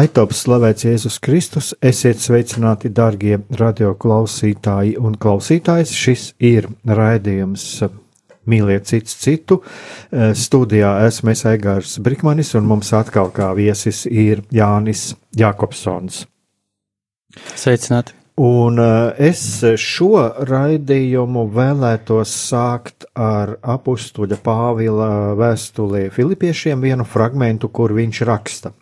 Lai top slavēts Jēzus Kristus, esiet sveicināti, darbie radioklausītāji un klausītājas. Šis ir raidījums Mīliet cits citu. Studijā esmu es Egārs Brikmanis, un mums atkal kā viesis ir Jānis Jākopsons. Sveicināti! Un es šo raidījumu vēlētos sākt ar apstuļa Pāvila vēstulē Filipiešiem vienu fragmentu, kur viņš raksta: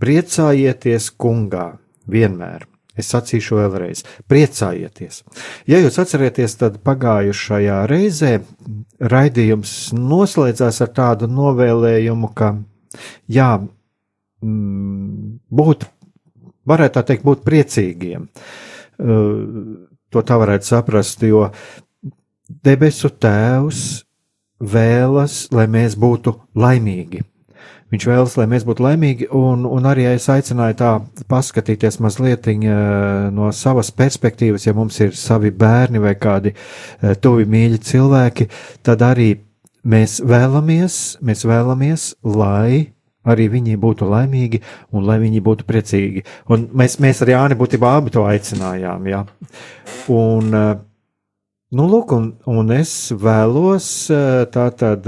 Priecājieties kungā vienmēr! Es sacīšu vēlreiz, priecājieties. Ja jūs atcerieties, tad pagājušajā reizē raidījums noslēdzās ar tādu novēlējumu, ka, jā, būt, varētu tā teikt, būt priecīgiem. To tā varētu saprast, jo debesu tēvs vēlas, lai mēs būtu laimīgi. Viņš vēlas, lai mēs būtu laimīgi, un, un arī es aicināju tā paskatīties mazliet no savas perspektīvas, ja mums ir savi bērni vai kādi tuvi mīļi cilvēki, tad arī mēs vēlamies, mēs vēlamies, lai arī viņi būtu laimīgi un lai viņi būtu priecīgi. Un mēs, mēs ar Jāni būtībā abi to aicinājām, jā. Un, nu, lūk, un, un es vēlos tā tad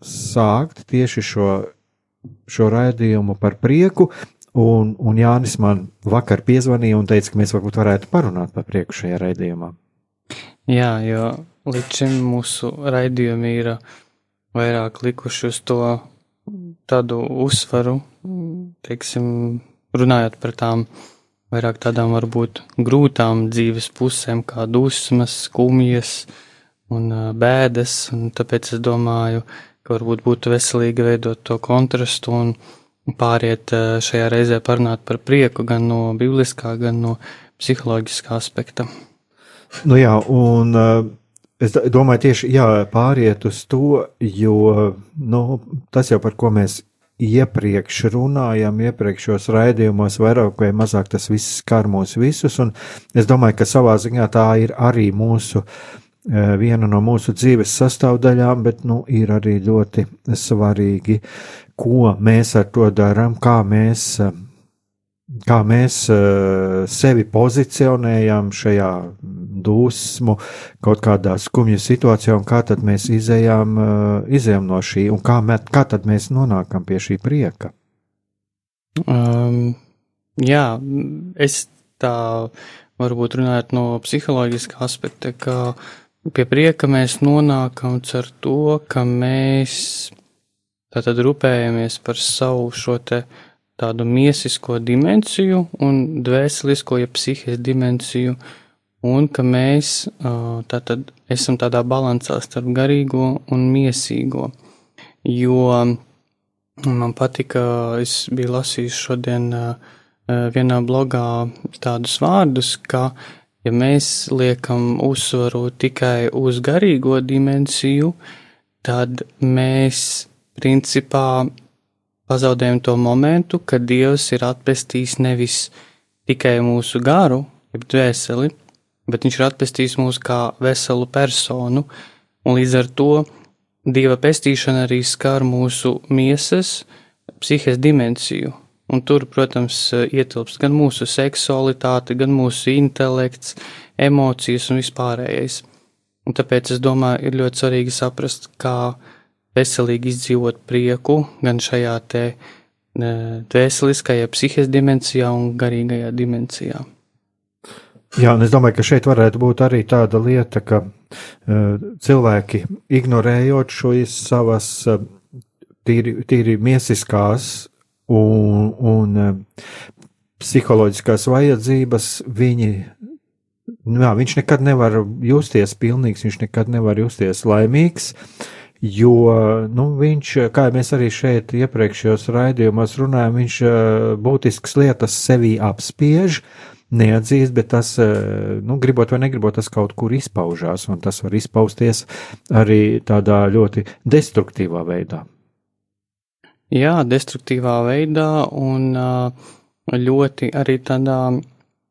sākt tieši šo šo raidījumu par prieku. Un, un Jānis man vakar piezvanīja un teica, ka mēs varbūt varētu parunāt par prieku šajā raidījumā. Jā, jo līdz šim mūsu raidījumi ir vairāk likuši uz to tādu uzsvaru, teiksim, runājot par tām vairāk tādām varbūt grūtām dzīves pusēm, kā dusmas, skumjas un bēdas, un tāpēc es domāju, ka varbūt būtu veselīgi veidot to kontrastu un pāriet šajā reizē parunāt par prieku gan no bibliskā, gan no psiholoģiskā aspekta. Nu jā, un es domāju tieši jā, pāriet uz to, jo nu, tas jau par ko mēs iepriekš runājām, iepriekšējos raidījumos, vairāk vai mazāk tas viss skar mūs visus, es domāju, ka savā ziņā tā ir arī mūsu Eh, viena no mūsu dzīves sastāvdaļām, bet nu, ir arī ļoti svarīgi, ko mēs ar to darām, kā mēs, eh, kā mēs eh, sevi pozicionējam šajā dusmu, kaut kādā skumju situācijā, un kā tad mēs izējām, izējām no šī, un kā, mē, kā tad mēs nonākam pie šī prieka? Um, jā, es tā varbūt runājot no psiholoģiskā aspekta, ka uh, Pie prieka mēs nonākam ar to, ka mēs tātad rūpējamies par savu šo te tādu miesisko dimensiju un dvēselisko, ja psihes dimensiju, un ka mēs tātad esam tādā balansā starp garīgo un miesīgo. Jo man patika, es biju lasījis šodien vienā blogā tādus vārdus, ka Ja mēs liekam uzsvaru tikai uz garīgo dimensiju, tad mēs principā pazaudējam to momentu, kad Dievs ir atpestījis nevis tikai mūsu garu, jeb dvēseli, bet viņš ir atpestījis mūs kā veselu personu, un līdz ar to Dieva pestīšana arī skar mūsu miesas, psihes dimensiju, Un tur, protams, ietilpst gan mūsu seksualitāte, gan mūsu intelekts, emocijas un vispārējais. Un tāpēc es domāju, ir ļoti svarīgi saprast, kā veselīgi izdzīvot prieku gan šajā te dvēseliskajā, psihes dimensijā un garīgajā dimensijā. Jā, un es domāju, ka šeit varētu būt arī tāda lieta, ka uh, cilvēki ignorējot šīs savas uh, tīri, tīri miesiskās un, un uh, psiholoģiskās vajadzības, viņi, nu jā, viņš nekad nevar justies pilnīgs, viņš nekad nevar justies laimīgs. Jo nu, viņš, kā mēs arī šeit iepriekšējos raidījumos runājam, viņš būtiskas lietas sevī apspiež, uh, neatzīst, bet tas, eh, nu, gribot vai negribot, tas kaut kur izpaužās, un tas var izpausties arī tādā ļoti destruktīvā veidā. Jā, destruktīvā veidā un ļoti arī tādā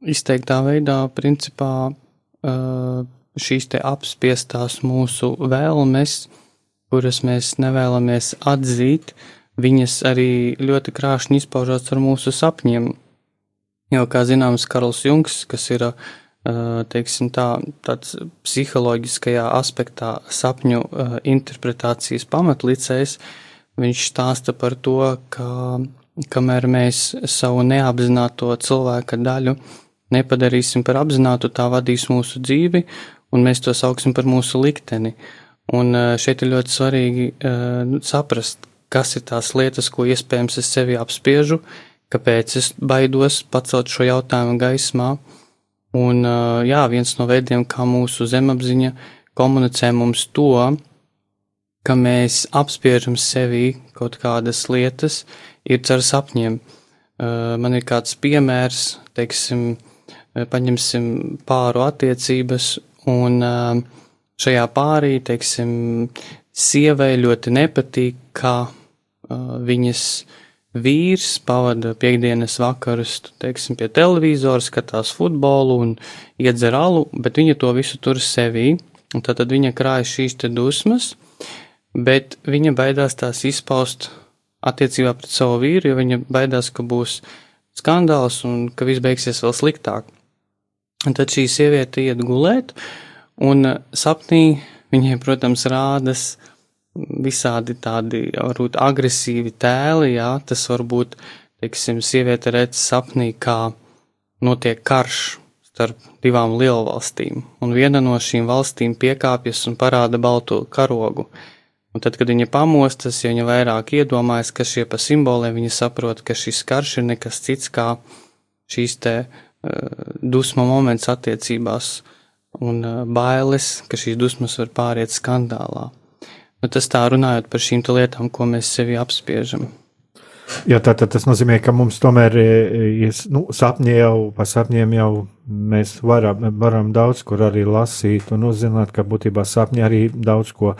izteiktā veidā, principā, šīs te apspiestās mūsu vēlmes, kuras mēs nevēlamies atzīt, viņas arī ļoti krāšņi izpaužās ar mūsu sapņiem Jo, kā zināms, Karls Junks, kas ir teiksim, tā, tāds psiholoģiskajā aspektā sapņu interpretācijas pamatlicējs, viņš stāsta par to, ka kamēr mēs savu neapzināto cilvēka daļu nepadarīsim par apzinātu, tā vadīs mūsu dzīvi, un mēs to sauksim par mūsu likteni. Un šeit ir ļoti svarīgi saprast, kas ir tās lietas, ko iespējams es sevi apspiežu, uh, kāpēc es baidos pacelt šo jautājumu gaismā. Un, jā, viens no veidiem, kā mūsu zemapziņa komunicē mums to, ka mēs apspiežam sevi kaut kādas lietas, ir caur sapņiem. Man ir kāds piemērs, teiksim, paņemsim pāru attiecības, un šajā pārī, teiksim, sievai ļoti nepatīk, ka viņas uh, vīrs pavada piekdienas vakarus, teiksim, pie televizora, skatās futbolu un iedzer alu, bet viņa to visu tur sevī. Un tad viņa krāja šīs te dusmas, bet viņa baidās tās izpaust attiecībā pret savu vīru, jo viņa baidās, ka būs skandāls un ka viss beigsies vēl sliktāk. Un tad šī sieviete iet gulēt, un sapnī viņai, protams, rādas uh, visādi tādi varbūt agresīvi tēli, jā, tas varbūt, teiksim, sieviete redz sapnī, kā notiek karš starp divām lielvalstīm, un viena no šīm valstīm piekāpjas un parāda balto karogu. Un tad, kad viņa pamostas, ja viņa vairāk iedomājas, kas šie pa simboliem, viņa saprot, ka šis karš ir nekas cits kā šīs te uh, dusmu moments attiecībās un uh, bailes, ka šīs dusmas var pāriet skandālā. Nu, tas tā runājot par šīm lietām, ko mēs sevi apspiežam. Jā, tā, tā, tas nozīmē, ka mums tomēr ir nu, sapņi jau, pa sapņiem jau mēs varam, varam daudz kur arī lasīt un uzzināt, ka būtībā sapņi arī daudz ko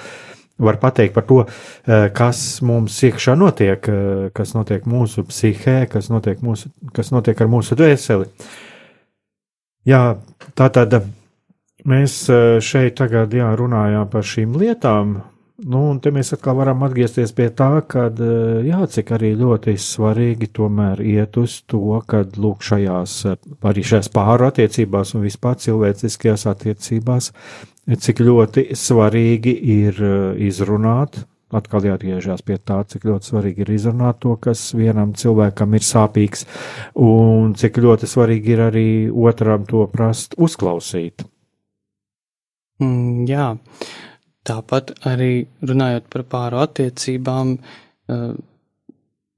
var pateikt par to, eh, kas mums iekšā notiek, kas notiek mūsu psihē, kas notiek, mūsu, kas notiek ar mūsu dvēseli. Jā, tā tad mēs šeit tagad jā, runājām par šīm lietām, Nu, un te mēs atkal varam atgriezties pie tā, ka, eh, jā, cik arī ļoti svarīgi tomēr iet uz to, ka, lūk, šajās, arī šajās pāru attiecībās un vispār cilvēciskajās attiecībās, cik ļoti svarīgi ir eh, izrunāt, atkal jāatgriežas pie tā, cik ļoti svarīgi ir izrunāt to, kas vienam cilvēkam ir sāpīgs, un cik ļoti svarīgi ir arī otram to prast uzklausīt. Mm, jā. Tāpat arī runājot par pāru attiecībām,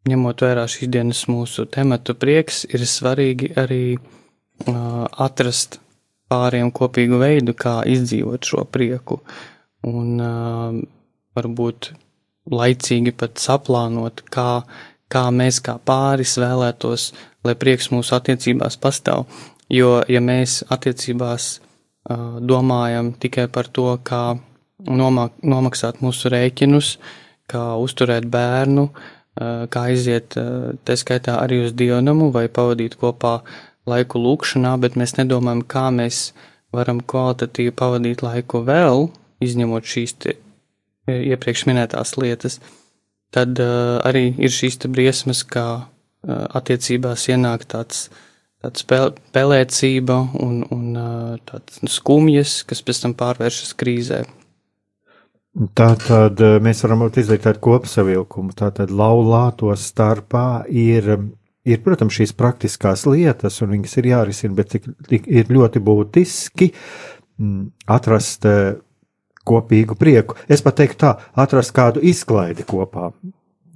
ņemot vērā šīs dienas mūsu tematu prieks, ir svarīgi arī atrast pāriem kopīgu veidu, kā izdzīvot šo prieku. Un varbūt laicīgi pat saplānot, kā, kā mēs kā pāris vēlētos, lai prieks mūsu attiecībās pastāv. Jo, ja mēs attiecībās domājam tikai par to, kā nomāk, nomaksāt mūsu rēķinus, kā uzturēt bērnu, kā aiziet, tā skaitā arī uz dievnamu vai pavadīt kopā laiku lūkšanā, bet mēs nedomājam, kā mēs varam kvalitatīvi pavadīt laiku vēl, izņemot šīs iepriekš minētās lietas, tad uh, arī ir šīs briesmas, kā uh, attiecībās ienāk tāds, tāds pelēcība un, un uh, tāds skumjas, kas pēc tam pārvēršas krīzē. Tā tad eh, mēs varam izdarīt tādu kopsavilkumu. Tā tad laulāto starpā ir ir, protams, šīs praktiskās lietas, un viņas ir jārisina, bet tik, tik ir ļoti būtiski mm, atrast uh, kopīgu prieku. Es pat teiktu tā, atrast kādu izklaidi kopā.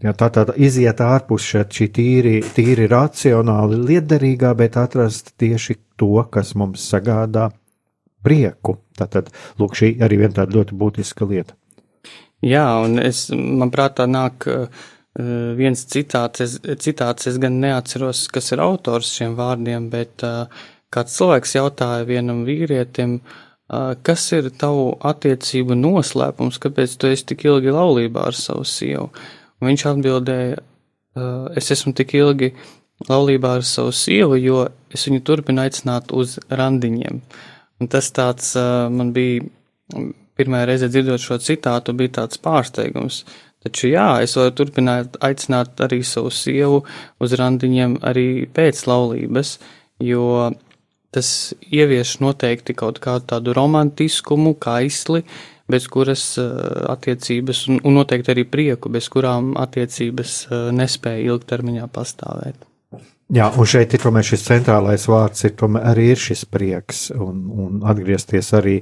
Ja, tā tad iziet ārpus šī tīri, tīri racionāli liederīgā, bet atrast tieši to, kas mums sagādā prieku. Tātad, lūk, šī arī viena tāda ļoti būtiska lieta. Jā, un es, man prātā nāk uh, viens citāts, es, citāts, es gan neatceros, kas ir autors šiem vārdiem, bet uh, kāds cilvēks jautāja vienam vīrietim, uh, kas ir tavu attiecību noslēpums, kāpēc tu esi tik ilgi laulībā ar savu sievu? Un viņš atbildēja, es esmu tik ilgi laulībā ar savu sievu, jo es viņu turpinu aicināt uz randiņiem. Un tas tāds man bija, pirmā reize dzirdot šo citātu, bija tāds pārsteigums. Taču jā, es varu turpināt aicināt arī savu sievu uz randiņiem arī pēc laulības, jo tas ievieš noteikti kaut kādu tādu romantiskumu, kaisli, uh, bez kuras eh, attiecības, un, un noteikti arī prieku, bez kurām attiecības eh, nespēja ilgtermiņā pastāvēt. Jā, un šeit ir tomēr šis centrālais vārds, ir tomēr arī ir šis prieks, un, un atgriezties arī,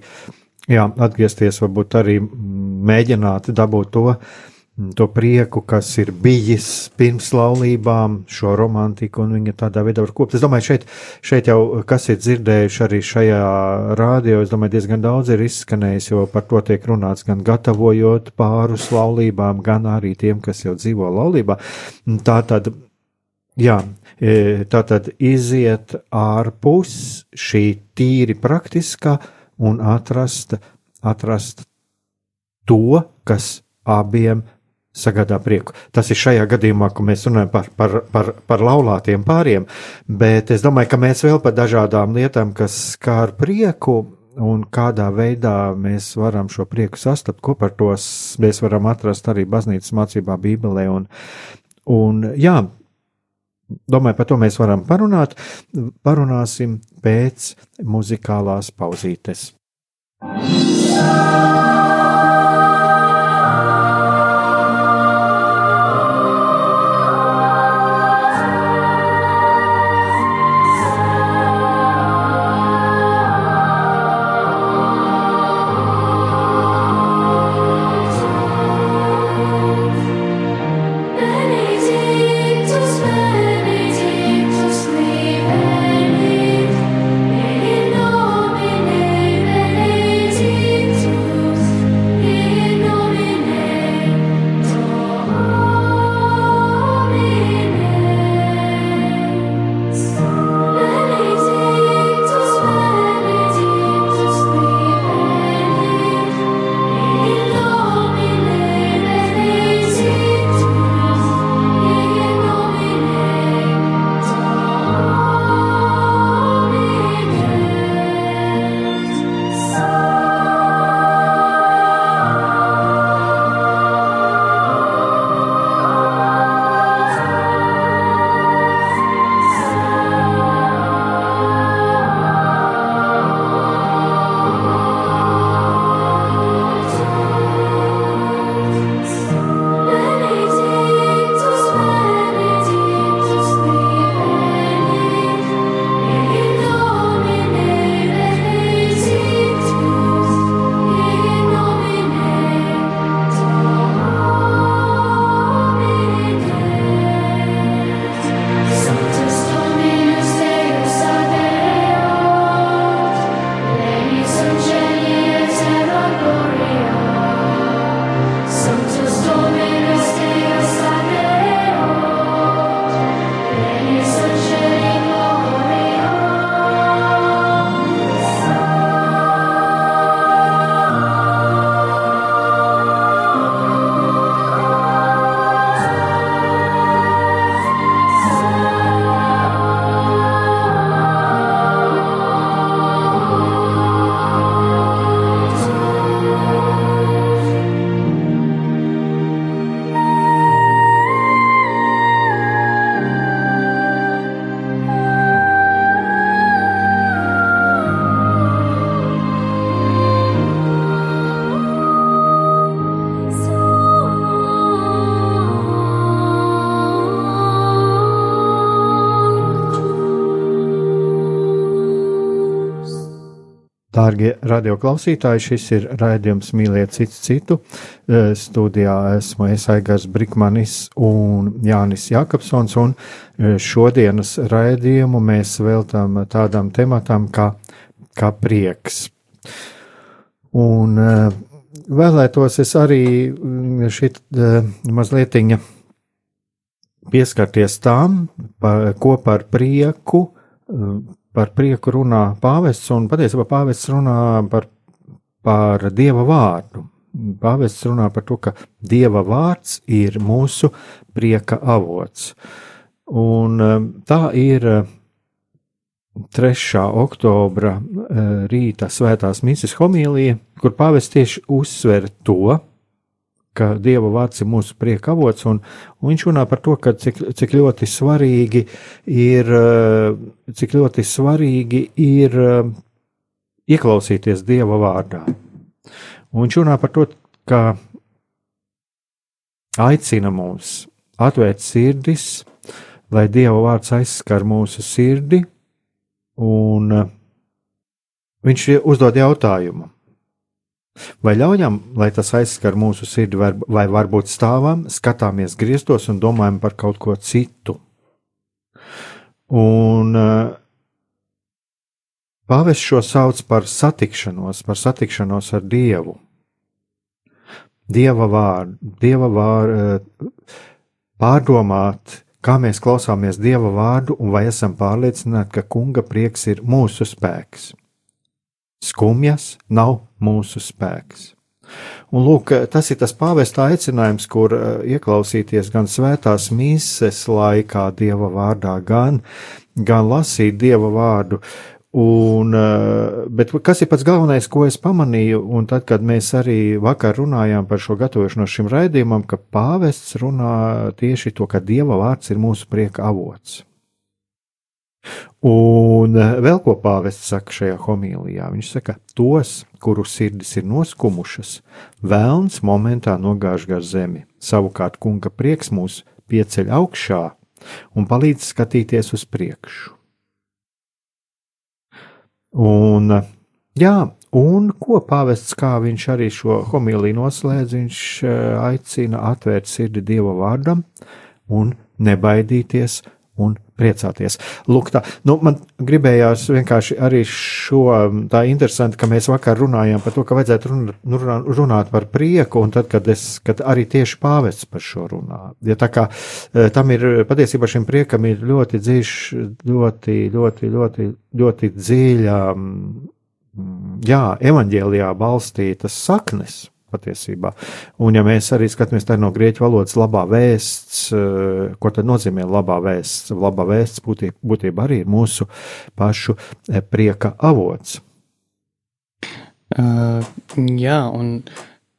jā, atgriezties varbūt arī mēģināt dabūt to, uh, to prieku, kas ir bijis pirms laulībām, šo romantiku, un viņa tādā veidā var kopt. Es domāju, šeit, šeit jau, kas ir dzirdējuši arī šajā rādio, es domāju, diezgan daudz ir izskanējis, jo par to tiek runāts gan gatavojot pārus laulībām, gan arī tiem, kas jau dzīvo laulībā. Tā tad, jā, e, tā tad iziet ārpus šī tīri praktiskā un atrast, atrast to, kas abiem sagādā prieku. Tas ir šajā gadījumā, kad mēs runājam par, par, par, par laulātiem pāriem, bet es domāju, ka mēs vēl par dažādām lietām, kas skār prieku. Un kādā veidā mēs varam šo prieku sastapt, ko par to mēs varam atrast arī baznīcas mācībā, Bībelē. Un, un jā, domāju, par to mēs varam parunāt. Parunāsim pēc muzikālās pauzītes. Jā. Dārgie radioklausītāji, šis ir raidījums Mīliet citu citu. E, studijā esmu es Aigars Brikmanis un Jānis Jakobsons, un e, šodienas raidījumu mēs veltam tādam tematam kā, kā prieks. Un e, vēlētos es arī šit mazliet pieskarties tam, par, ko par prieku par prieku runā pāvests, un patiesībā pāvests runā par, par dieva vārdu. Pāvests runā par to, ka dieva vārds ir mūsu prieka avots. Un um, tā ir 3. Uh, oktobra uh, rīta svētās mises homīlija, kur pāvests tieši uzsver to, ka Dieva vārds ir mūsu prieka avots, un, un viņš runā par to, cik, cik ļoti svarīgi ir, eh, cik ļoti svarīgi ir eh, ieklausīties Dieva vārdā. Un viņš runā par to, ka aicina mūs atvērt sirdis, lai Dieva vārds aizskar mūsu sirdi, un eh, viņš uzdod jautājumu, Vai ļaujam, lai tas aizskar mūsu sirdi, vai varbūt stāvam, skatāmies griestos un domājam par kaut ko citu? Un uh, Pāvests šo sauc par satikšanos, par satikšanos ar Dievu. Dieva vārdu, Dieva vārdu, pārdomāt, kā mēs klausāmies Dieva vārdu un vai esam pārliecināti, ka Kunga prieks ir mūsu spēks. Skumjas nav mūsu spēks. Un lūk, tas ir tas pāvesta aicinājums, kur uh, ieklausīties gan svētās mīses laikā Dieva vārdā, gan, gan lasīt Dieva vārdu. Un, uh, bet kas ir pats galvenais, ko es pamanīju, un tad, kad mēs arī vakar runājām par šo gatavošanos šim raidījumam, ka pāvests runā tieši to, ka Dieva vārds ir mūsu prieka avots. Un eh, vēl ko pāvests saka šajā homīlijā. Viņš saka, tos, kuru sirdis ir noskumušas, vēlns momentā nogāž gar zemi. Savukārt kunga prieks mūs pieceļ augšā un palīdz skatīties uz priekšu. Un, jā, un ko pāvests, kā viņš arī šo homīliju noslēdz, viņš eh, aicina atvērt sirdi Dieva vārdam un nebaidīties un priecāties. Lūk, tā, nu, man gribējās vienkārši arī šo, tā interesanti, ka mēs vakar runājām par to, ka vajadzētu runāt, nu, runāt par prieku, un tad, kad es, kad arī tieši pāvests par šo runā. Ja tā kā e, tam ir, patiesībā šim priekam ir ļoti dziļš, ļoti, ļoti, ļoti, ļoti dziļa, jā, evaņģēlijā balstītas saknes patiesībā. Un, ja mēs arī skatāmies no grieķu valodas, labā vēsts, eh, ko tad nozīmē labā vēsts? Labā vēsts būtībā, būtībā arī ir mūsu pašu eh, prieka avots. Uh, jā, un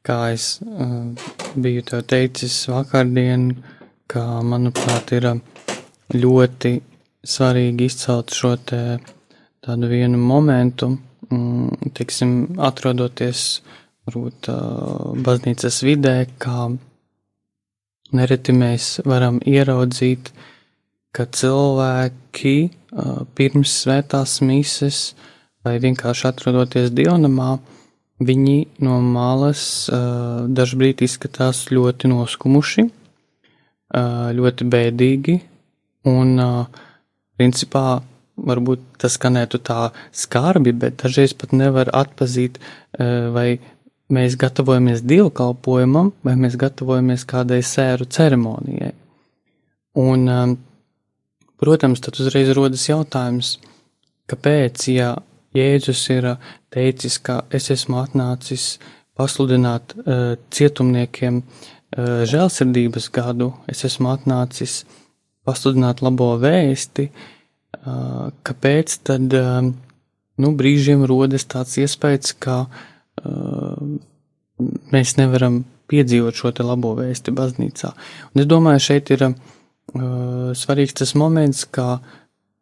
kā es uh, biju teicis vakardien, ka, manuprāt, ir ļoti svarīgi izcelt šo te tādu vienu momentu, mm, tiksim, atrodoties uh, varbūt baznīcas vidē, kā nereti mēs varam ieraudzīt, ka cilvēki pirms svētās mises vai vienkārši atrodoties dievnamā, viņi no malas dažbrīd izskatās ļoti noskumuši, ļoti bēdīgi un principā varbūt tas skanētu tā skarbi, bet dažreiz pat nevar atpazīt vai mēs gatavojamies dievkalpojumam, vai mēs gatavojamies kādai sēru ceremonijai. Un, um, protams, tad uzreiz rodas jautājums, kāpēc, ja Jēzus ir uh, teicis, ka es esmu atnācis pasludināt uh, cietumniekiem uh, žēlsirdības gadu, es esmu atnācis pasludināt labo vēsti, uh, kāpēc tad, uh, nu, brīžiem rodas tāds iespējas, ka uh, mēs nevaram piedzīvot šo labo vēsti baznīcā. Un es domāju, šeit ir uh, svarīgs tas moments, ka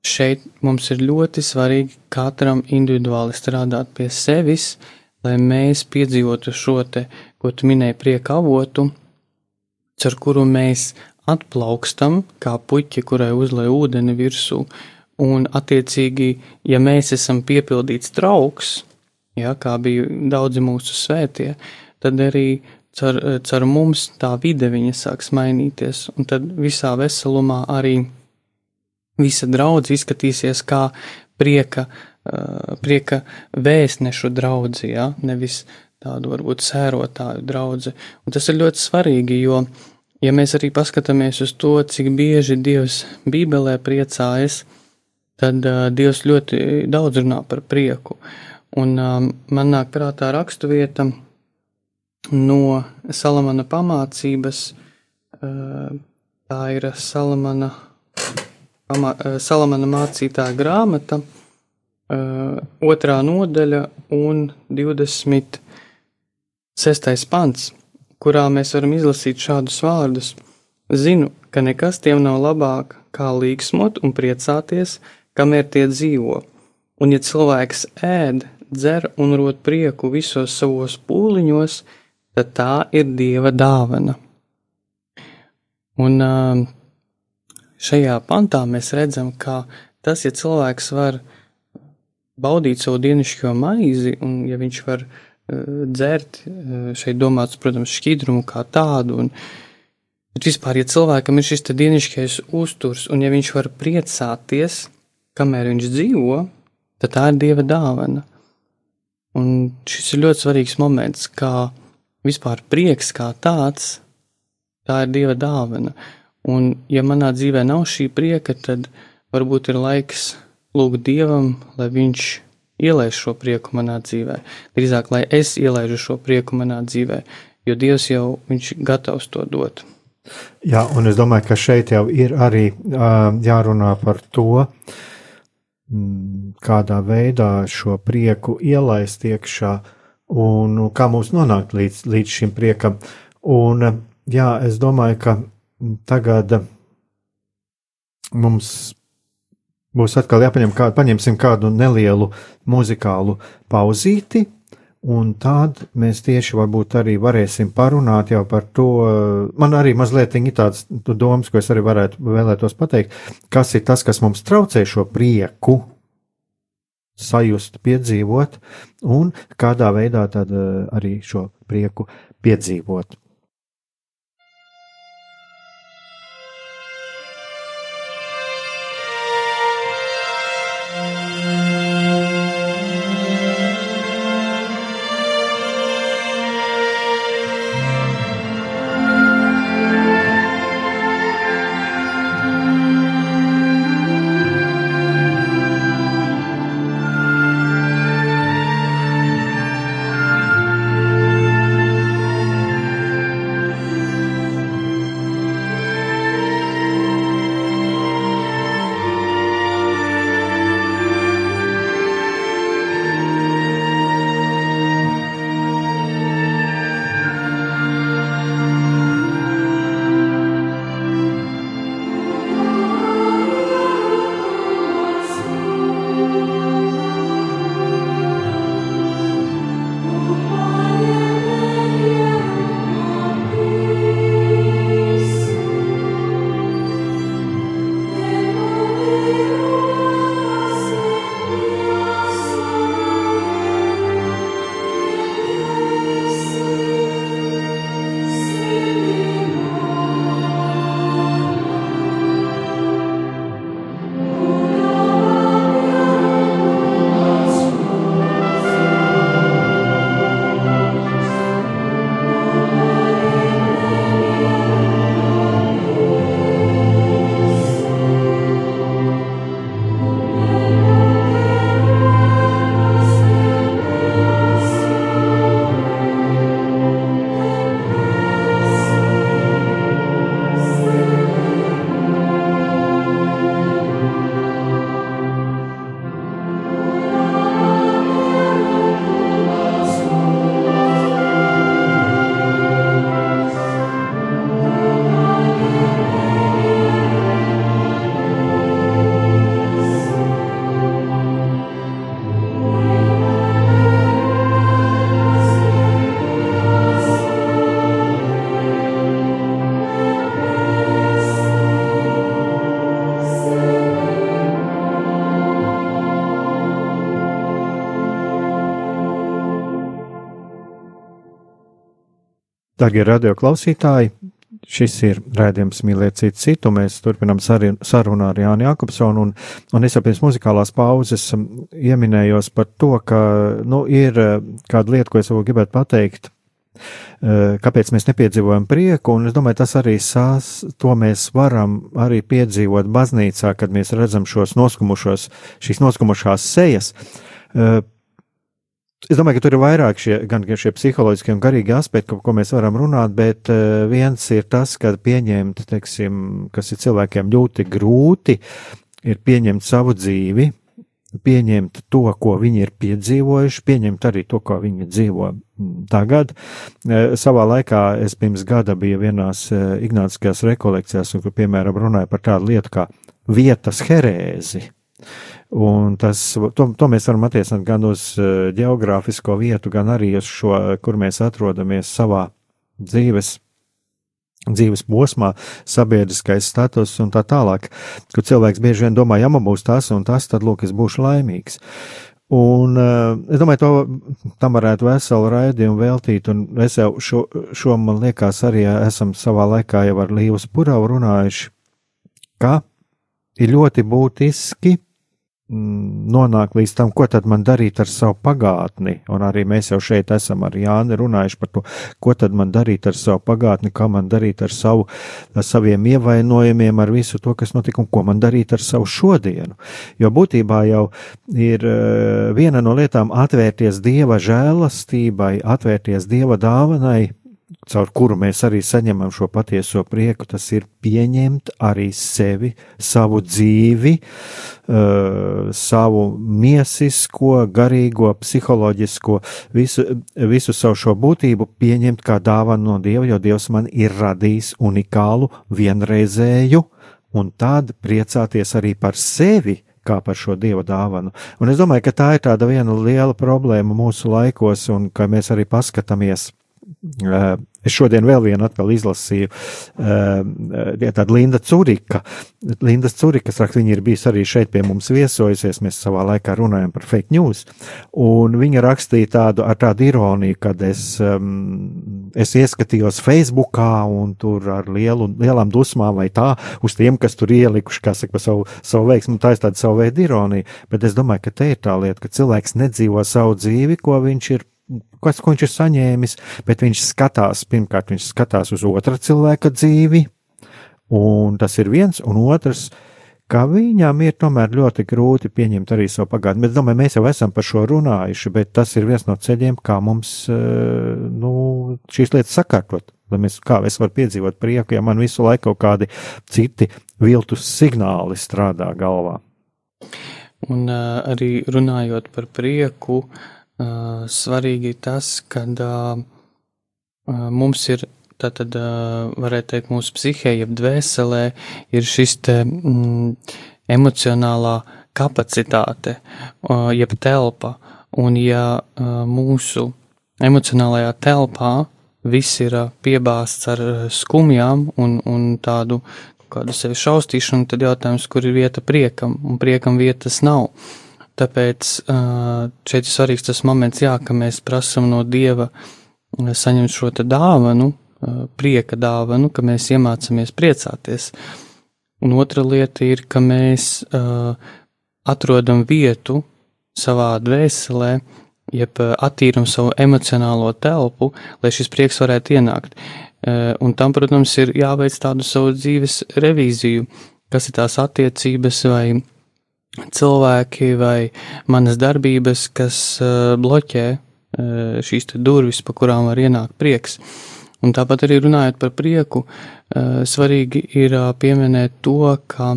šeit mums ir ļoti svarīgi katram individuāli strādāt pie sevis, lai mēs piedzīvotu šo te, ko tu minēji, prieka avotu, ar kuru mēs atplaukstam, kā puķi, kurai uzlai ūdeni virsū, un attiecīgi, ja mēs esam piepildīts trauks, ja, kā bija daudzi mūsu svētie, tad arī caur, caur mums tā vide viņa sāks mainīties, un tad visā veselumā arī visa draudz izskatīsies kā prieka, prieka vēstnešu draudzi, ja, nevis tādu varbūt sērotāju draudzi. Un tas ir ļoti svarīgi, jo, ja mēs arī paskatāmies uz to, cik bieži Dievs Bībelē priecājas, tad uh, Dievs ļoti daudz runā par prieku. Un um, man nāk prātā raksturvieta no Salamana pamācības. Uh, tā ir Salamana, pamā, uh, Salamana mācītāja grāmata, uh, otrā nodaļa un 26. pants, kurā mēs varam izlasīt šādus vārdus. Zinu, ka nekas tiem nav labāk, kā līksmot un priecāties, kamēr tie dzīvo. Un ja cilvēks ēd, dzer un rot prieku visos savos pūliņos, tad tā ir dieva dāvana. Un šajā pantā mēs redzam, ka tas, ja cilvēks var baudīt savu dienišķo maizi, un ja viņš var dzert, šeit domāts, protams, šķidrumu kā tādu, un, bet vispār, ja cilvēkam ir šis dienišķais uzturs, un ja viņš var priecāties, kamēr viņš dzīvo, tad tā ir dieva dāvana. Un šis ir ļoti svarīgs moments, kā vispār prieks kā tāds, tā ir Dieva dāvana. Un, ja manā dzīvē nav šī prieka, tad varbūt ir laiks lūgt Dievam, lai Viņš ielaiž šo prieku manā dzīvē. Drīzāk, lai es ielaižu šo prieku manā dzīvē, jo Dievs jau viņš gatavs to dot. Jā, un es domāju, ka šeit jau ir arī uh, jārunā par to, uh, kādā veidā šo prieku ielaist iekšā un kā mums nonākt līdz, līdz šim priekam. Un, jā, es domāju, ka tagad mums būs atkal jāpaņem kādu, paņemsim kādu nelielu muzikālu pauzīti, un tad mēs tieši varbūt arī varēsim parunāt jau par to. Man arī mazliet ir tāds domas, ko es arī varētu vēlētos pateikt, kas ir tas, kas mums traucē šo prieku sajust, piedzīvot, un kādā veidā tad eh, arī šo prieku piedzīvot. Darbie radio klausītāji, šis ir rādījums mīlēt citu citu. Mēs turpinām sarunu ar Jānu Jakobsonu, un, un es jau pirms muzikālās pauzes um, ieminējos par to, ka, nu, ir uh, kāda lieta, ko es vēl gribētu pateikt. Uh, kāpēc mēs nepiedzīvojam prieku, un es domāju, tas arī sās, to mēs varam arī piedzīvot baznīcā, kad mēs redzam šos noskumušos, šīs noskumušās sejas. Uh, Es domāju, ka tur ir vairāk šie, gan šie psiholoģiskie un garīgi aspekti, ko mēs varam runāt, bet uh, viens ir tas, ka pieņemt, teiksim, kas ir cilvēkiem ļoti grūti, ir pieņemt savu dzīvi, pieņemt to, ko viņi ir piedzīvojuši, pieņemt arī to, kā viņi dzīvo tagad. Uh, savā laikā es pirms gada biju vienās uh, ignāciskajās rekolekcijās, un, kur, piemēram, runāja par tādu lietu kā vietas herēzi. Un tas, to, to mēs varam attiecināt gan uz uh, geogrāfisko vietu, gan arī uz šo, kur mēs atrodamies savā dzīves, dzīves posmā, sabiedriskais status un tā tālāk. Kur cilvēks bieži vien domā, ja man būs tas un tas, tad lūk, es būšu laimīgs. Un uh, es domāju, to tam varētu veselu raidījumu veltīt, un es jau šo, šo man liekas, arī esam savā laikā jau ar Līvas Puravu runājuši, ka ir ļoti būtiski nonāk līdz tam, ko tad man darīt ar savu pagātni. Un arī mēs jau šeit esam ar Jāni runājuši par to, ko tad man darīt ar savu pagātni, kā man darīt ar, savu, ar saviem ievainojumiem, ar visu to, kas notika, un ko man darīt ar savu šodienu. Jo būtībā jau ir eh, viena no lietām atvērties Dieva žēlastībai, atvērties Dieva dāvanai, caur kuru mēs arī saņemam šo patieso prieku, tas ir pieņemt arī sevi, savu dzīvi, uh, savu miesisko, garīgo, psiholoģisko, visu, visu savu šo būtību pieņemt kā dāvanu no Dieva, jo Dievs man ir radījis unikālu, vienreizēju, un tad priecāties arī par sevi, kā par šo dieva dāvanu. Un es domāju, ka tā ir tāda viena liela problēma mūsu laikos, un ka mēs arī paskatāmies Uh, es šodien vēl vienu atkal izlasīju, uh, tāda Linda Curika. Linda Curika, raksta, viņa ir bijusi arī šeit pie mums viesojusies, mēs savā laikā runājam par fake news, un viņa rakstīja tādu ar tādu ironiju, kad es, um, es ieskatījos Facebookā un tur ar lielu, lielām dusmām vai tā, uz tiem, kas tur ielikuši, kā saka, savu, savu veiksmu, tā ir tāda savu veidu ironija, bet es domāju, ka te ir tā lieta, ka cilvēks nedzīvo savu dzīvi, ko viņš ir kas, ko viņš ir saņēmis, bet viņš skatās, pirmkārt, viņš skatās uz otra cilvēka dzīvi, un tas ir viens, un otrs, ka viņam ir tomēr ļoti grūti pieņemt arī savu pagātni. Bet, domāju, mēs jau esam par šo runājuši, bet tas ir viens no ceļiem, kā mums, eh, nu, šīs lietas sakārtot. Lai mēs, kā es varu piedzīvot prieku, ja man visu laiku kaut kādi citi viltus signāli strādā galvā. Un uh, arī runājot par prieku, Uh, svarīgi tas, ka uh, uh, mums ir tātad, varētu teikt, mūsu psihē, jeb dvēselē, ir šis te mm, emocionālā kapacitāte, jeb telpa. Un ja mūsu emocionālajā telpā viss ir piebāzts ar skumjām un, un tādu kādu sevi šaustīšanu, tad jautājums, kur ir vieta priekam, un priekam vietas nav. Tāpēc šeit ir svarīgs tas moments, jā, ka mēs prasam no Dieva saņemt šo dāvanu, prieka dāvanu, ka mēs iemācāmies priecāties. Un otra lieta ir, ka mēs atrodam vietu savā dvēselē, jeb attīram savu emocionālo telpu, lai šis prieks varētu ienākt. Un tam, protams, ir jāveic tādu savu dzīves revīziju, kas ir tās attiecības vai cilvēki vai manas darbības, kas uh, bloķē uh, šīs durvis, pa kurām var ienākt prieks. Un tāpat arī runājot par prieku, uh, svarīgi ir pieminēt to, ka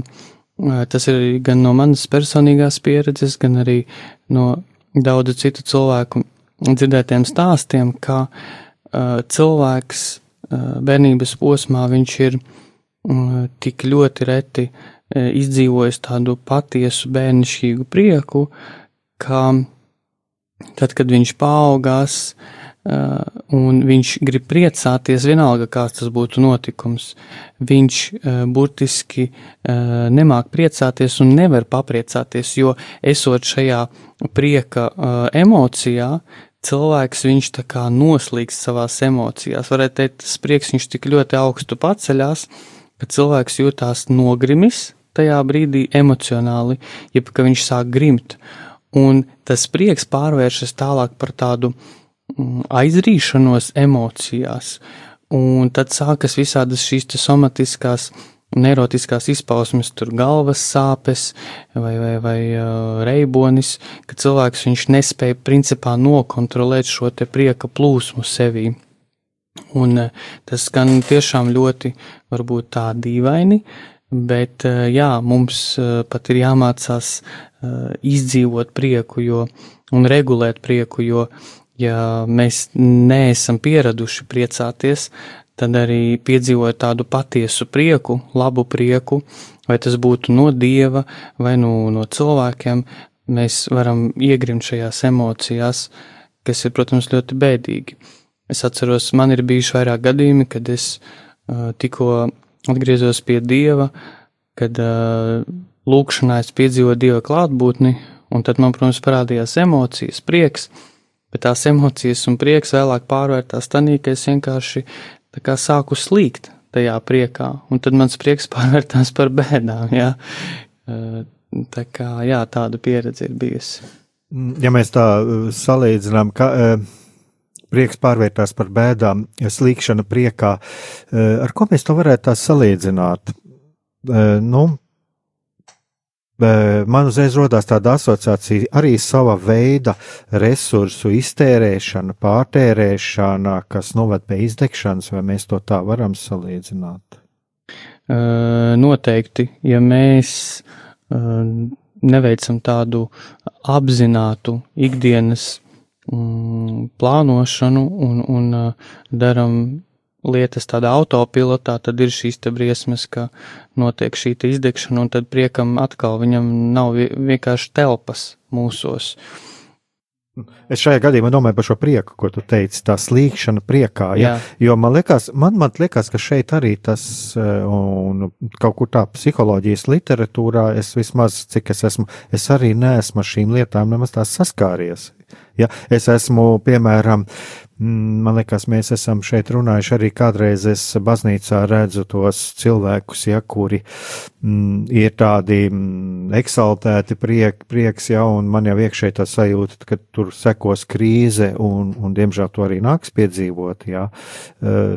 tas ir gan no manas personīgās pieredzes, gan arī no daudzu citu cilvēku dzirdētiem stāstiem, ka cilvēks bērnības posmā viņš ir uh, tik ļoti reti uh, izdzīvojis tādu patiesu bērnišķīgu prieku, ka tad, kad viņš paaugās e, un viņš grib priecāties, vienalga kāds tas būtu notikums, viņš e, burtiski nemāk priecāties un nevar papriecāties, jo esot šajā prieka emocijā, cilvēks viņš tā kā noslīgs savās emocijās. Varētu teikt, tas prieks viņš tik ļoti augstu paceļās, ka cilvēks jūtās nogrimis tajā brīdī emocionāli, jeb ka viņš sāk grimt. Un tas prieks pārvēršas tālāk par tādu mm, aizrīšanos emocijās, un tad sākas visādas šīs somatiskās neirotiskās izpausmes, tur galvas sāpes vai, vai, vai uh, reibonis, ka cilvēks viņš nespēja principā nokontrolēt šo te prieka plūsmu sevī. Un uh, tas gan tiešām ļoti varbūt tā dīvaini, bet uh, jā, mums uh, pat ir jāmācās uh, izdzīvot prieku jo, un regulēt prieku, jo ja mēs neesam pieraduši priecāties, tad arī piedzīvot tādu patiesu prieku, labu prieku, vai tas būtu no dieva vai no, no cilvēkiem, mēs varam iegrimt šajās emocijās, kas ir, protams, ļoti bēdīgi. Es atceros, man ir bijuši vairāk gadījumi, kad es uh, tikko atgriezos pie dieva, kad uh, lūkšanā es piedzīvoju dieva klātbūtni, un tad man, protams, parādījās emocijas, prieks, bet tās emocijas un prieks vēlāk pārvērtās tanī, ka es vienkārši tā kā sāku slīgt tajā priekā, un tad mans prieks pārvērtās par bēdām, jā. Tā kā, jā, tāda pieredze ir bijusi. Mm, ja mēs tā salīdzinām, ka prieks pārvērtās par bēdām, slīkšana priekā, ar ko mēs to varētu salīdzināt? Nu, Man uzreiz rodās tāda asociācija arī sava veida resursu iztērēšana, pārtērēšana, kas noved pie izdegšanas, vai mēs to tā varam salīdzināt? Noteikti, ja mēs neveicam tādu apzinātu ikdienas mm, plānošanu un, un daram lietas tādā autopilotā, tad ir šīs te briesmas, ka notiek šī izdegšana, un tad priekam atkal viņam nav vienkārši telpas mūsos. Es šajā gadījumā domāju par šo prieku, ko tu teici, tā slīkšana priekā. Ja? Jā. Jo man liekas, man, man liekas, ka šeit arī tas, eh, un kaut kur tā psiholoģijas literatūrā, es vismaz, cik es esmu, es arī neesmu ar šīm lietām nemaz tās saskāries. Ja? Es esmu, piemēram, Mm, man liekas, mēs esam šeit runājuši arī kādreiz. Es baznīcā redzu tos cilvēkus, ja, kuri mm, ir tādi mm, eksaltēti, priek, prieks, ja, un man jau iekšēji tā sajūta, ka tur sekos krīze, un, un diemžēl to arī nāks piedzīvot, ja,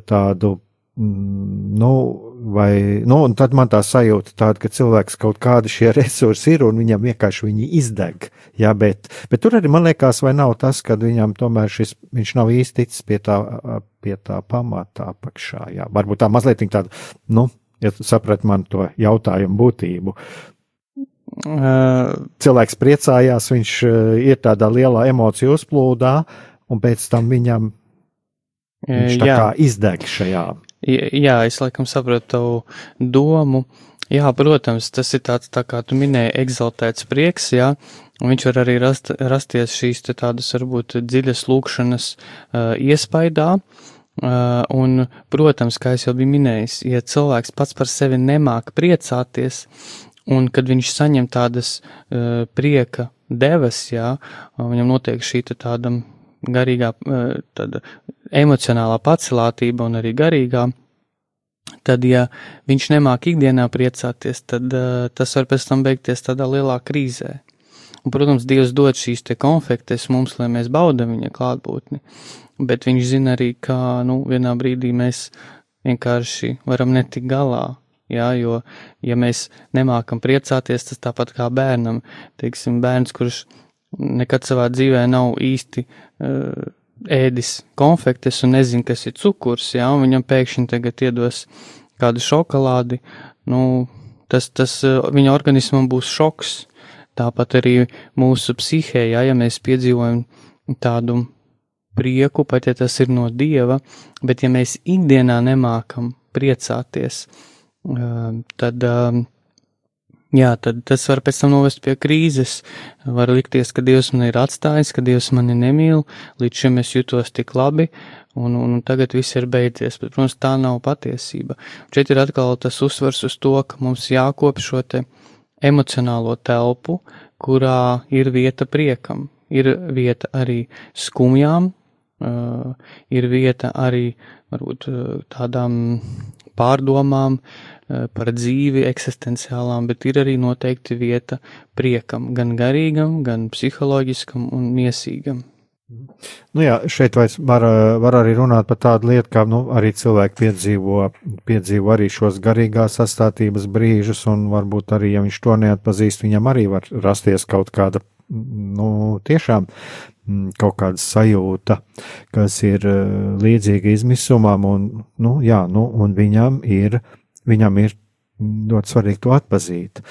tādu Mm, nu, vai, nu, un tad man tā sajūta tāda, ka cilvēks kaut kādi šie resursi ir un viņam vienkārši viņi izdeg. Jā, bet, bet tur arī man liekas, vai nav tas, ka viņam tomēr šis, viņš nav īsti ticis pie tā, pie tā pamata apakšā. Jā, varbūt tā mazliet tāda, nu, ja saprat man to jautājumu būtību. Cilvēks priecājās, viņš ir tādā lielā emociju uzplūdā, un pēc tam viņam viņš tā jā. kā izdeg šajā Jā, es laikam saprotu tavu domu. Jā, protams, tas ir tāds, tā kā tu minēji, egzaltēts prieks, jā, un viņš var arī rast, rasties šīs te tādas varbūt dziļas lūkšanas uh, iespaidā. Uh, un, protams, kā es jau biju minējis, ja cilvēks pats par sevi nemāk priecāties, un kad viņš saņem tādas uh, prieka devas, jā, viņam notiek šī tāda garīgā, eh, tāda emocionālā pacelātība un arī garīgā, tad, ja viņš nemāk ikdienā priecāties, tad uh, tas var pēc tam beigties tādā lielā krīzē. Un, protams, Dievs dod šīs te konfektes mums, lai mēs baudam viņa klātbūtni, bet viņš zina arī, ka, nu, vienā brīdī mēs vienkārši varam netikt galā, Jā, jo, ja mēs nemākam priecāties, tas tāpat kā bērnam, teiksim, bērns, kurš nekad savā dzīvē nav īsti uh, ēdis konfektes un nezina, kas ir cukurs, jā, un viņam pēkšņi tagad iedos kādu šokolādi, nu, tas, tas uh, viņa organismam būs šoks. Tāpat arī mūsu psihē, jā, ja mēs piedzīvojam tādu prieku, pat ja tas ir no dieva, bet ja mēs ikdienā nemākam priecāties, uh, tad uh, Jā, tad tas var pēc tam novest pie krīzes. Var likties, ka Dievs man ir atstājis, ka Dievs mani nemīl, līdz šim es jutos tik labi, un, un, tagad viss ir beidzies. Bet, protams, tā nav patiesība. Šeit ir atkal tas uzsvers uz to, ka mums jākop šo te emocionālo telpu, kurā ir vieta priekam. ir vieta arī skumjām, ir vieta arī varbūt tādām pārdomām par dzīvi, eksistenciālām, bet ir arī noteikti vieta priekam, gan garīgam, gan psiholoģiskam un miesīgam. Nu jā, šeit var, var arī runāt par tādu lietu, kā nu, arī cilvēki piedzīvo, piedzīvo arī šos garīgās sastāvības brīžus, un varbūt arī, ja viņš to neatpazīst, viņam arī var rasties kaut kāda, nu, tiešām mm, kaut kāda sajūta, kas ir līdzīga izmisumam, un, nu, jā, nu, un viņam ir, viņam ir ļoti svarīgi to atpazīt.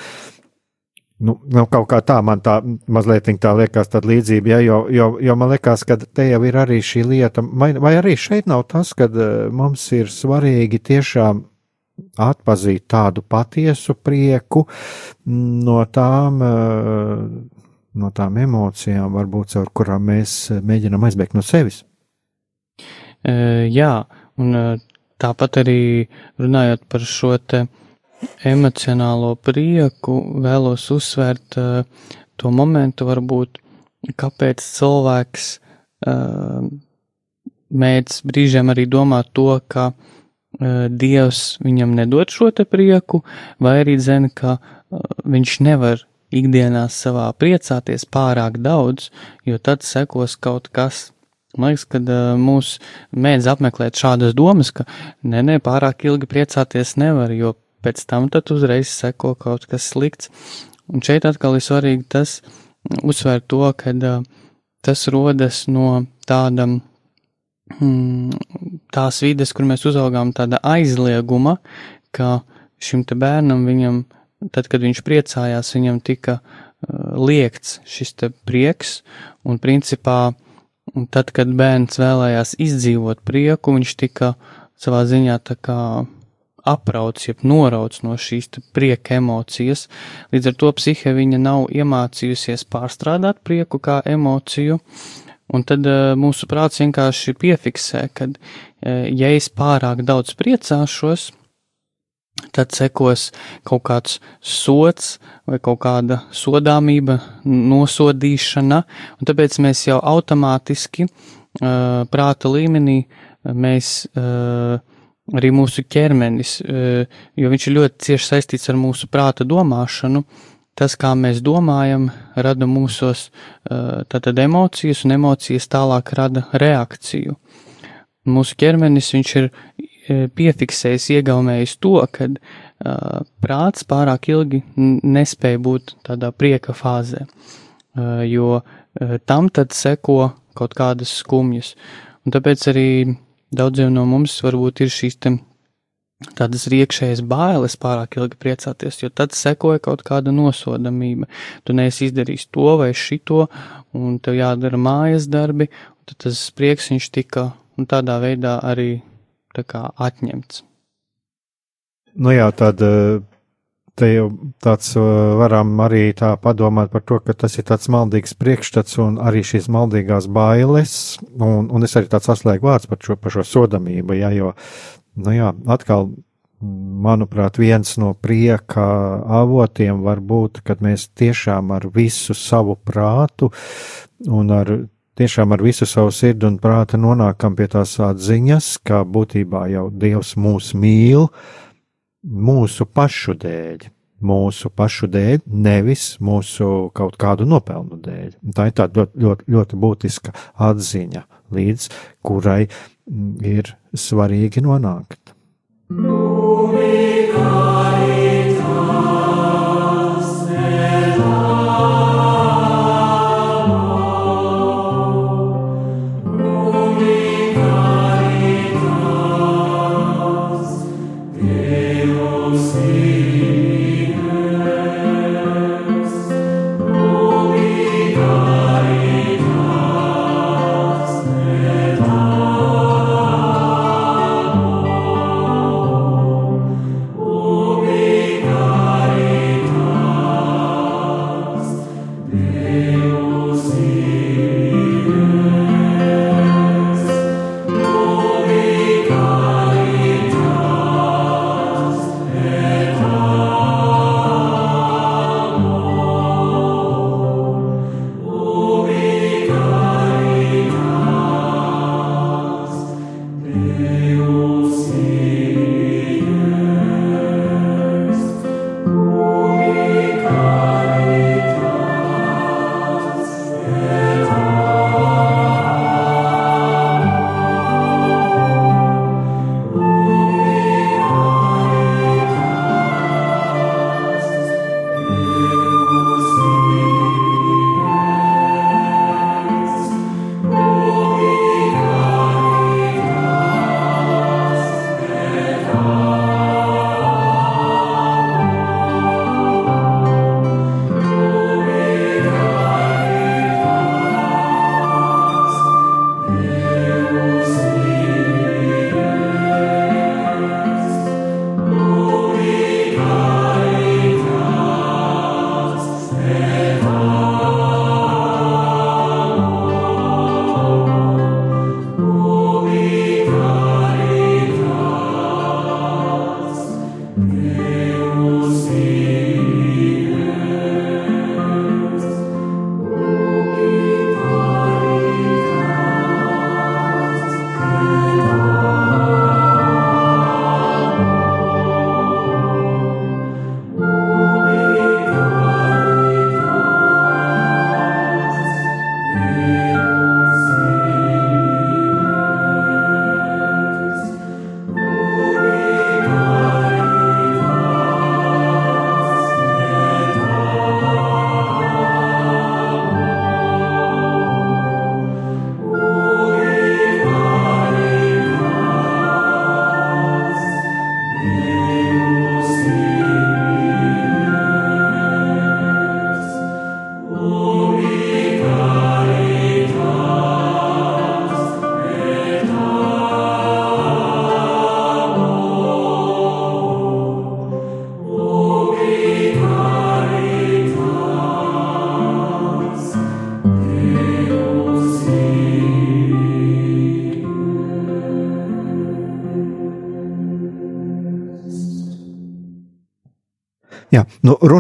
Nu, nu, kaut kā tā man tā mazliet tā liekas, tāda līdzība, ja, jo, jo, jo man liekas, ka te jau ir arī šī lieta, vai, vai arī šeit nav tas, ka uh, mums ir svarīgi tiešām atpazīt tādu patiesu prieku no tām, uh, no tām emocijām, varbūt caur kurām mēs mēģinam aizbēgt no sevis. Uh, jā, un tāpat arī runājot par šo te emocionālo prieku vēlos uzsvērt uh, to momentu, varbūt, kāpēc cilvēks uh, mēdz brīžiem arī domāt to, ka uh, Dievs viņam nedod šo te prieku, vai arī zina, ka viņš nevar ikdienā savā priecāties pārāk daudz, jo tad sekos kaut kas. Man liekas, ka mūs mēdz apmeklēt šādas domas, ka nē, nē, pārāk ilgi priecāties nevar, jo pēc tam tad uzreiz seko kaut kas slikts. Un šeit atkal ir svarīgi tas uzsvērt to, ka tas rodas no tāda, mm, tās vides, kur mēs uzaugām tāda aizlieguma, ka šim te bērnam viņam, tad, kad viņš priecājās, viņam tika liekts šis prieks, un principā, tad, kad bērns vēlējās izdzīvot prieku, viņš tika savā ziņā tā kā aprauts, jeb norauts no šīs prieka emocijas. Līdz ar to psihe viņa nav iemācījusies pārstrādāt prieku kā emociju, un tad uh, mūsu prāts vienkārši piefiksē, ka, uh, ja es pārāk daudz priecāšos, tad sekos kaut kāds sots vai kaut kāda sodāmība, nosodīšana, un tāpēc mēs jau automātiski uh, prāta līmenī mēs uh, arī mūsu ķermenis, e, jo viņš ir ļoti cieši saistīts ar mūsu prāta domāšanu. Tas, kā mēs domājam, rada mūsos tātad emocijas, un emocijas tālāk rada reakciju. Mūsu ķermenis viņš ir e, piefiksējis, iegaumējis to, ka prāts pārāk ilgi nespēja būt tādā prieka fāzē, jo tam tad seko kaut kādas skumjas. Un tāpēc arī Daudziem no mums varbūt ir šīs tādas iekšējas bailes pārāk ilgi priecāties, jo tad sekoja kaut kāda nosodamība. Tu neesi izdarījis to vai šito, un tev jādara mājas darbi, un tad tas prieks viņš tika un tādā veidā arī kā atņemts. Nu jā, tad uh te jau tāds varam arī tā padomāt par to, ka tas ir tāds maldīgs priekšstats un arī šīs maldīgās bailes, un, un es arī tāds atslēgu vārds par šo, par šo sodamību, ja, jo, nu jā, atkal, manuprāt, viens no prieka avotiem var būt, kad mēs tiešām ar visu savu prātu un ar tiešām ar visu savu sirdi un prātu nonākam pie tās atziņas, ka būtībā jau Dievs mūs mīl, mūsu pašu dēļ. Mūsu pašu dēļ, nevis mūsu kaut kādu nopelnu dēļ. Tā ir tāda ļoti, ļoti, ļoti būtiska atziņa, līdz kurai mm, ir svarīgi nonākt. Mūmīgā.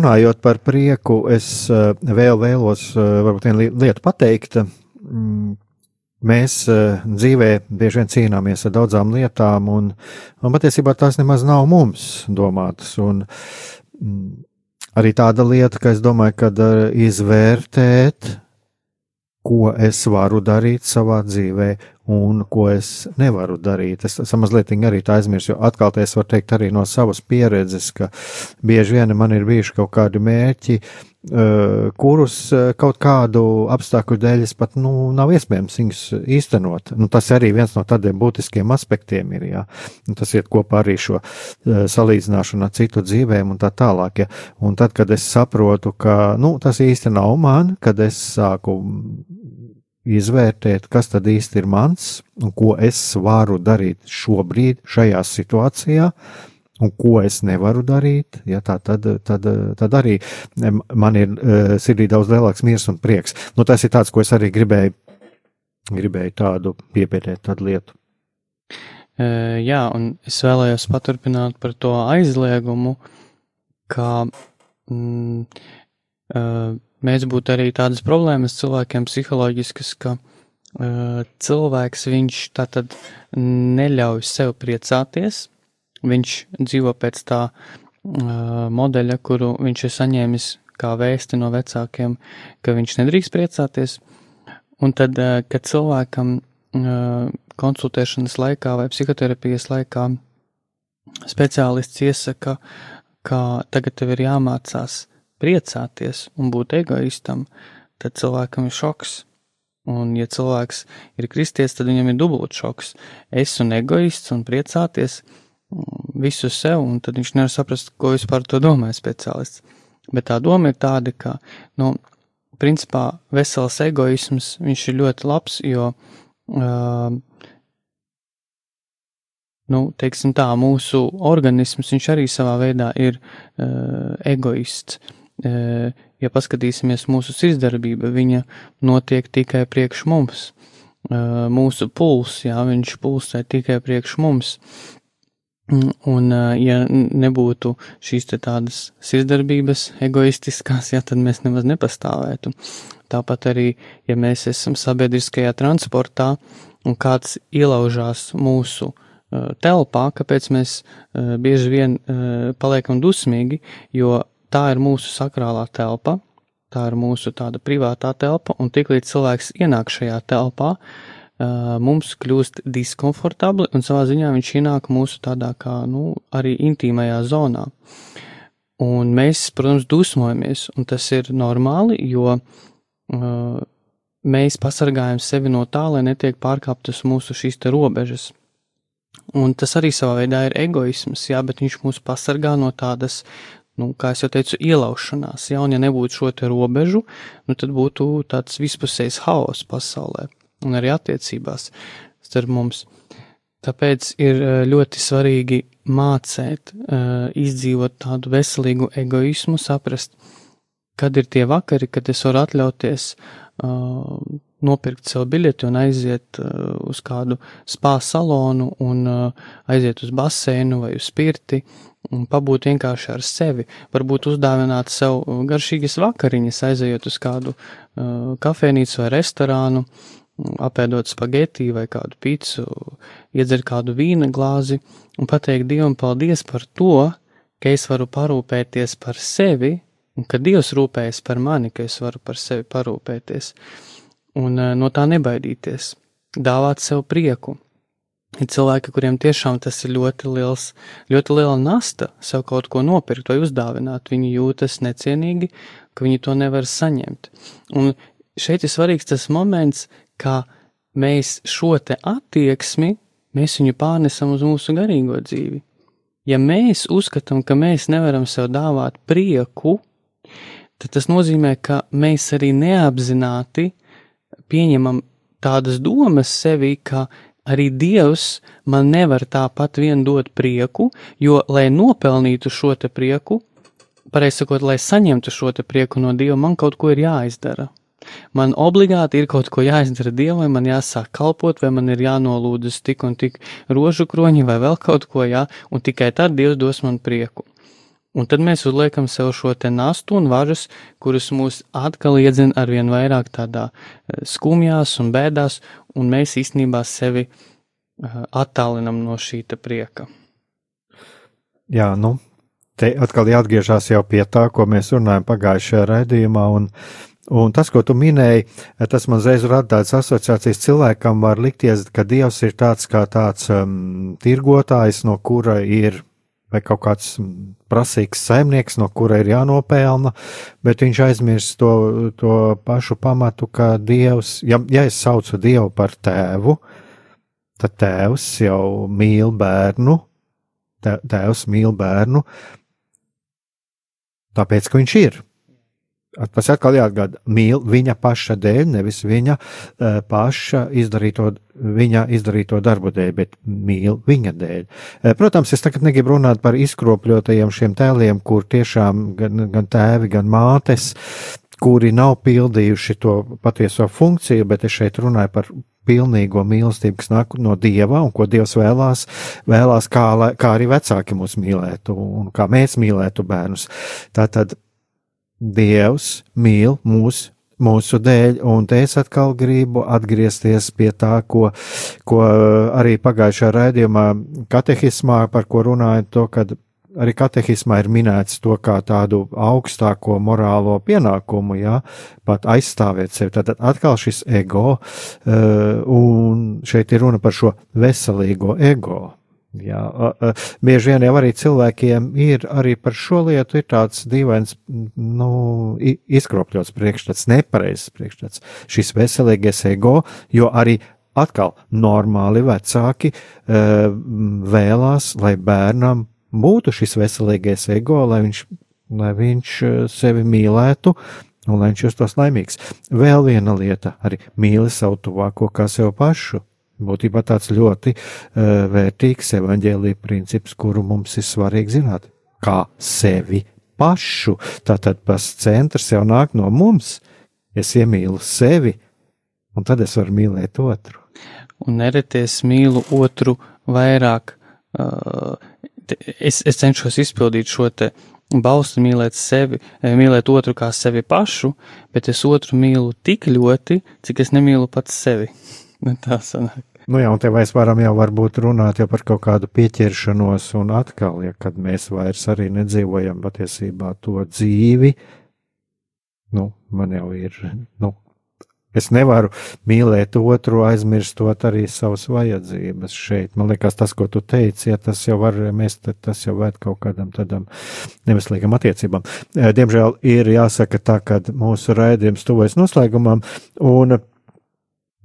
Runājot par prieku, es uh, vēl vēlos uh, varbūt vienu lietu pateikt. Mm, mēs uh, dzīvē bieži vien cīnāmies ar daudzām lietām, un, un patiesībā tās nemaz nav mums domātas. Un, mm, arī tāda lieta, ka es domāju, ka izvērtēt, ko es varu darīt savā dzīvē un ko es nevaru darīt. Es mazliet arī tā aizmirsu, jo atkal es varu teikt arī no savas pieredzes, ka bieži vien man ir bijuši kaut kādi mērķi, uh, kurus uh, kaut kādu apstākļu dēļ es pat nu, nav iespējams viņus īstenot. Nu, tas arī viens no tādiem būtiskiem aspektiem ir. Jā. Un tas iet kopā arī šo uh, salīdzināšanu ar citu dzīvēm un tā tālāk. Ja. Un tad, kad es saprotu, ka nu, tas īsti nav man, kad es sāku izvērtēt, kas tad īsti ir mans un ko es varu darīt šobrīd, šajā situācijā. Un ko es nevaru darīt, ja tā tad, tad, tad arī man ir uh, sirdī daudz lielāks miers un prieks. Nu, tas ir tāds, ko es arī gribēju, gribēju tādu piepietēt tādu lietu. Uh, jā, un es vēlējos paturpināt par to aizliegumu, ka mm, uh, mēdz būt arī tādas problēmas cilvēkiem psiholoģiskas, ka uh, cilvēks viņš tātad neļauj sev priecāties, viņš dzīvo pēc tā uh, modeļa, kuru viņš ir saņēmis kā vēsti no vecākiem, ka viņš nedrīkst priecāties, un tad, uh, kad cilvēkam uh, konsultēšanas laikā vai psihoterapijas laikā speciālists iesaka, ka tagad tev ir jāmācās priecāties un būt egoistam, tad cilvēkam ir šoks. Un, ja cilvēks ir kristietis, tad viņam ir dubult šoks. Es un egoists un priecāties mm, visu sev, un tad viņš nevar saprast, ko vispār to domāja speciālists. Bet tā doma ir tāda, ka, nu, principā vesels egoisms, viņš ir ļoti labs, jo, uh, nu, teiksim tā, mūsu organisms, viņš arī savā veidā ir uh, egoists. Uh, ja paskatīsimies mūsu sirdsdarbība, viņa notiek tikai priekš mums. Mūsu puls, jā, viņš pulsē tikai priekš mums. Un, ja nebūtu šīs tādas sirdsdarbības egoistiskās, jā, tad mēs nemaz nepastāvētu. Tāpat arī, ja mēs esam sabiedriskajā transportā un kāds ielaužās mūsu telpā, kāpēc mēs bieži vien paliekam dusmīgi, jo tā ir mūsu sakrālā telpa, tā ir mūsu tāda privātā telpa, un tiklīdz cilvēks ienāk šajā telpā, mums kļūst diskomfortabli, un savā ziņā viņš ienāk mūsu tādā kā, nu, arī intīmajā zonā. Un mēs, protams, dusmojamies, un tas ir normāli, jo uh, mēs pasargājam sevi no tā, lai netiek pārkāptas mūsu šīs te robežas. Un tas arī savā veidā ir egoisms, jā, bet viņš mūs pasargā no tādas nu, kā jau teicu, ielaušanās. Ja, un ja nebūtu šo te robežu, nu, tad būtu tāds vispusējs haoss pasaulē un arī attiecībās starp mums. Tāpēc ir eh, ļoti svarīgi mācīt, eh, izdzīvot tādu veselīgu egoismu, saprast, kad ir tie vakari, kad es varu atļauties uh, nopirkt sev biļeti un aiziet uh, uz kādu spā salonu un uh, aiziet uz baseinu vai uz spirti un pabūt vienkārši ar sevi, varbūt uzdāvināt sev garšīgas vakariņas, aizejot uz kādu uh, kafejnīcu vai restorānu, apēdot spageti vai kādu pīcu, iedzert kādu vīna glāzi un pateikt Dievam paldies par to, ka es varu parūpēties par sevi un ka Dievs rūpējas par mani, ka es varu par sevi parūpēties un uh, no tā nebaidīties, dāvāt sev prieku Ir cilvēki, kuriem tiešām tas ir ļoti liels, ļoti liela nasta sev kaut ko nopirkt vai uzdāvināt. Viņi jūtas necienīgi, ka viņi to nevar saņemt. Un šeit ir svarīgs tas moments, kā mēs šo te attieksmi, mēs viņu pārnesam uz mūsu garīgo dzīvi. Ja mēs uzskatām, ka mēs nevaram sev dāvāt prieku, tad tas nozīmē, ka mēs arī neapzināti pieņemam tādas domas sevi, ka arī Dievs man nevar tāpat vien dot prieku, jo, lai nopelnītu šo te prieku, pareizi sakot, lai saņemtu šo te prieku no Dieva, man kaut ko ir jāizdara. Man obligāti ir kaut ko jāizdara Dievam, man jāsāk kalpot, vai man ir jānolūdzas tik un tik rožu kroņi vai vēl kaut ko, jā, un tikai tad Dievs dos man prieku. Un tad mēs uzliekam sev šo te nastu un važas, kuras mūs atkal iedzina ar vien vairāk tādā eh, skumjās un bēdās, un mēs īstenībā sevi eh, attālinam no šī prieka. Jā, nu, te atkal jāatgriežas jau pie tā, ko mēs runājam pagājušajā raidījumā, un, un tas, ko tu minēji, tas man uzreiz rada tādas asociācijas cilvēkam var likties, ka Dievs ir tāds kā tāds um, tirgotājs, no kura ir vai kaut kāds prasīgs saimnieks, no kura ir jānopelna, bet viņš aizmirst to, to pašu pamatu, ka Dievs, ja, ja es saucu Dievu par tēvu, tad tēvs jau mīl bērnu, tēvs mīl bērnu, tāpēc, ka viņš ir. Tas atkal jāatgādina, mīl viņa paša dēļ, nevis viņa uh, paša izdarīto, viņa izdarīto darbu dēļ, bet mīl viņa dēļ. Uh, protams, es tagad negribu runāt par izkropļotajiem šiem tēliem, kur tiešām gan, gan tēvi, gan mātes, kuri nav pildījuši to patieso funkciju, bet es šeit runāju par pilnīgo mīlestību, kas nāk no Dieva un ko Dievs vēlās, vēlās kā, kā arī vecāki mūs mīlētu un kā mēs mīlētu bērnus. Tātad Dievs mīl mūs mūsu dēļ, un te es atkal gribu atgriezties pie tā, ko, ko arī pagājušajā raidījumā katehismā, par ko runāju, to, kad arī katehismā ir minēts to kā tādu augstāko morālo pienākumu, jā, pat aizstāvēt sevi. Tad atkal šis ego, uh, un šeit ir runa par šo veselīgo ego. Jā, bieži vien jau arī cilvēkiem ir arī par šo lietu tāds dīvains, nu, izkropļots priekšstats, nepareizs priekšstats, šis veselīgais ego, jo arī atkal normāli vecāki uh, vēlās, lai bērnam būtu šis veselīgais ego, lai viņš, lai viņš sevi mīlētu un lai viņš justos laimīgs. Vēl viena lieta - arī mīli savu tuvāko kā sev pašu būtībā tāds ļoti uh, vērtīgs evaņģēlīja princips, kuru mums ir svarīgi zināt. Kā sevi pašu. Tātad tas centrs jau nāk no mums. Es iemīlu sevi, un tad es varu mīlēt otru. Un nereties mīlu otru vairāk. Uh, es, es cenšos izpildīt šo te balstu mīlēt sevi, mīlēt otru kā sevi pašu, bet es otru mīlu tik ļoti, cik es nemīlu pats sevi. Nu, tā sanāk. Nu jā, un te mēs varam jau varbūt runāt jau par kaut kādu pieķeršanos un atkal, ja kad mēs vairs arī nedzīvojam patiesībā to dzīvi, nu, man jau ir, nu, es nevaru mīlēt otru, aizmirstot arī savas vajadzības šeit. Man liekas, tas, ko tu teici, ja tas jau var mest, tas jau vērt kaut kādam tādam neveselīgam attiecībām. Diemžēl ir jāsaka tā, ka mūsu raidījums tuvojas noslēgumam, un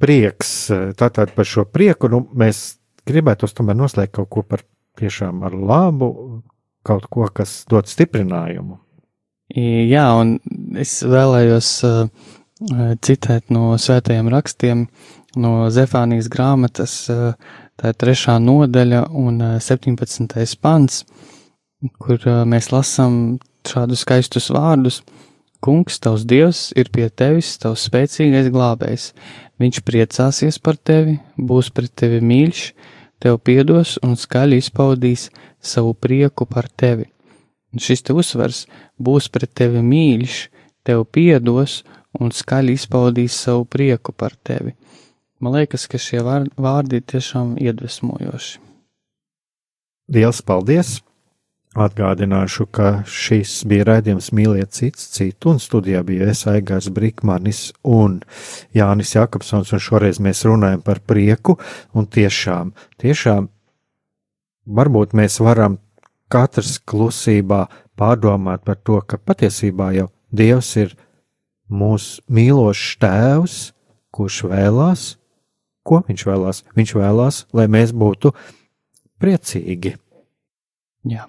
prieks. Tātad par šo prieku nu, mēs gribētu tomēr noslēgt kaut ko par tiešām ar labu, kaut ko, kas dod stiprinājumu. Jā, un es vēlējos uh, citēt no svētajiem rakstiem, no Zefānijas grāmatas, uh, tā ir trešā nodaļa un uh, 17. pants, kur mēs lasām šādus skaistus vārdus. Kungs, tavs dievs, ir pie tevis, tavs spēcīgais glābējs. Viņš priecāsies par tevi, būs pret tevi mīļš, tev piedos un skaļi izpaudīs savu prieku par tevi. Un šis te uzsvars būs pret tevi mīļš, tev piedos un skaļi izpaudīs savu prieku par tevi. Man liekas, ka šie vārdi tiešām iedvesmojoši. Liels paldies! Atgādināšu, ka šis bija raidījums Mīliet cits citu, un studijā bija es Aigars Brikmanis un Jānis Jakobsons, un šoreiz mēs runājam par prieku, un tiešām, tiešām, varbūt mēs varam katrs klusībā pārdomāt par to, ka patiesībā jau Dievs ir mūsu mīlošs tēvs, kurš vēlās, ko viņš vēlās? Viņš vēlās, lai mēs būtu priecīgi. Jā.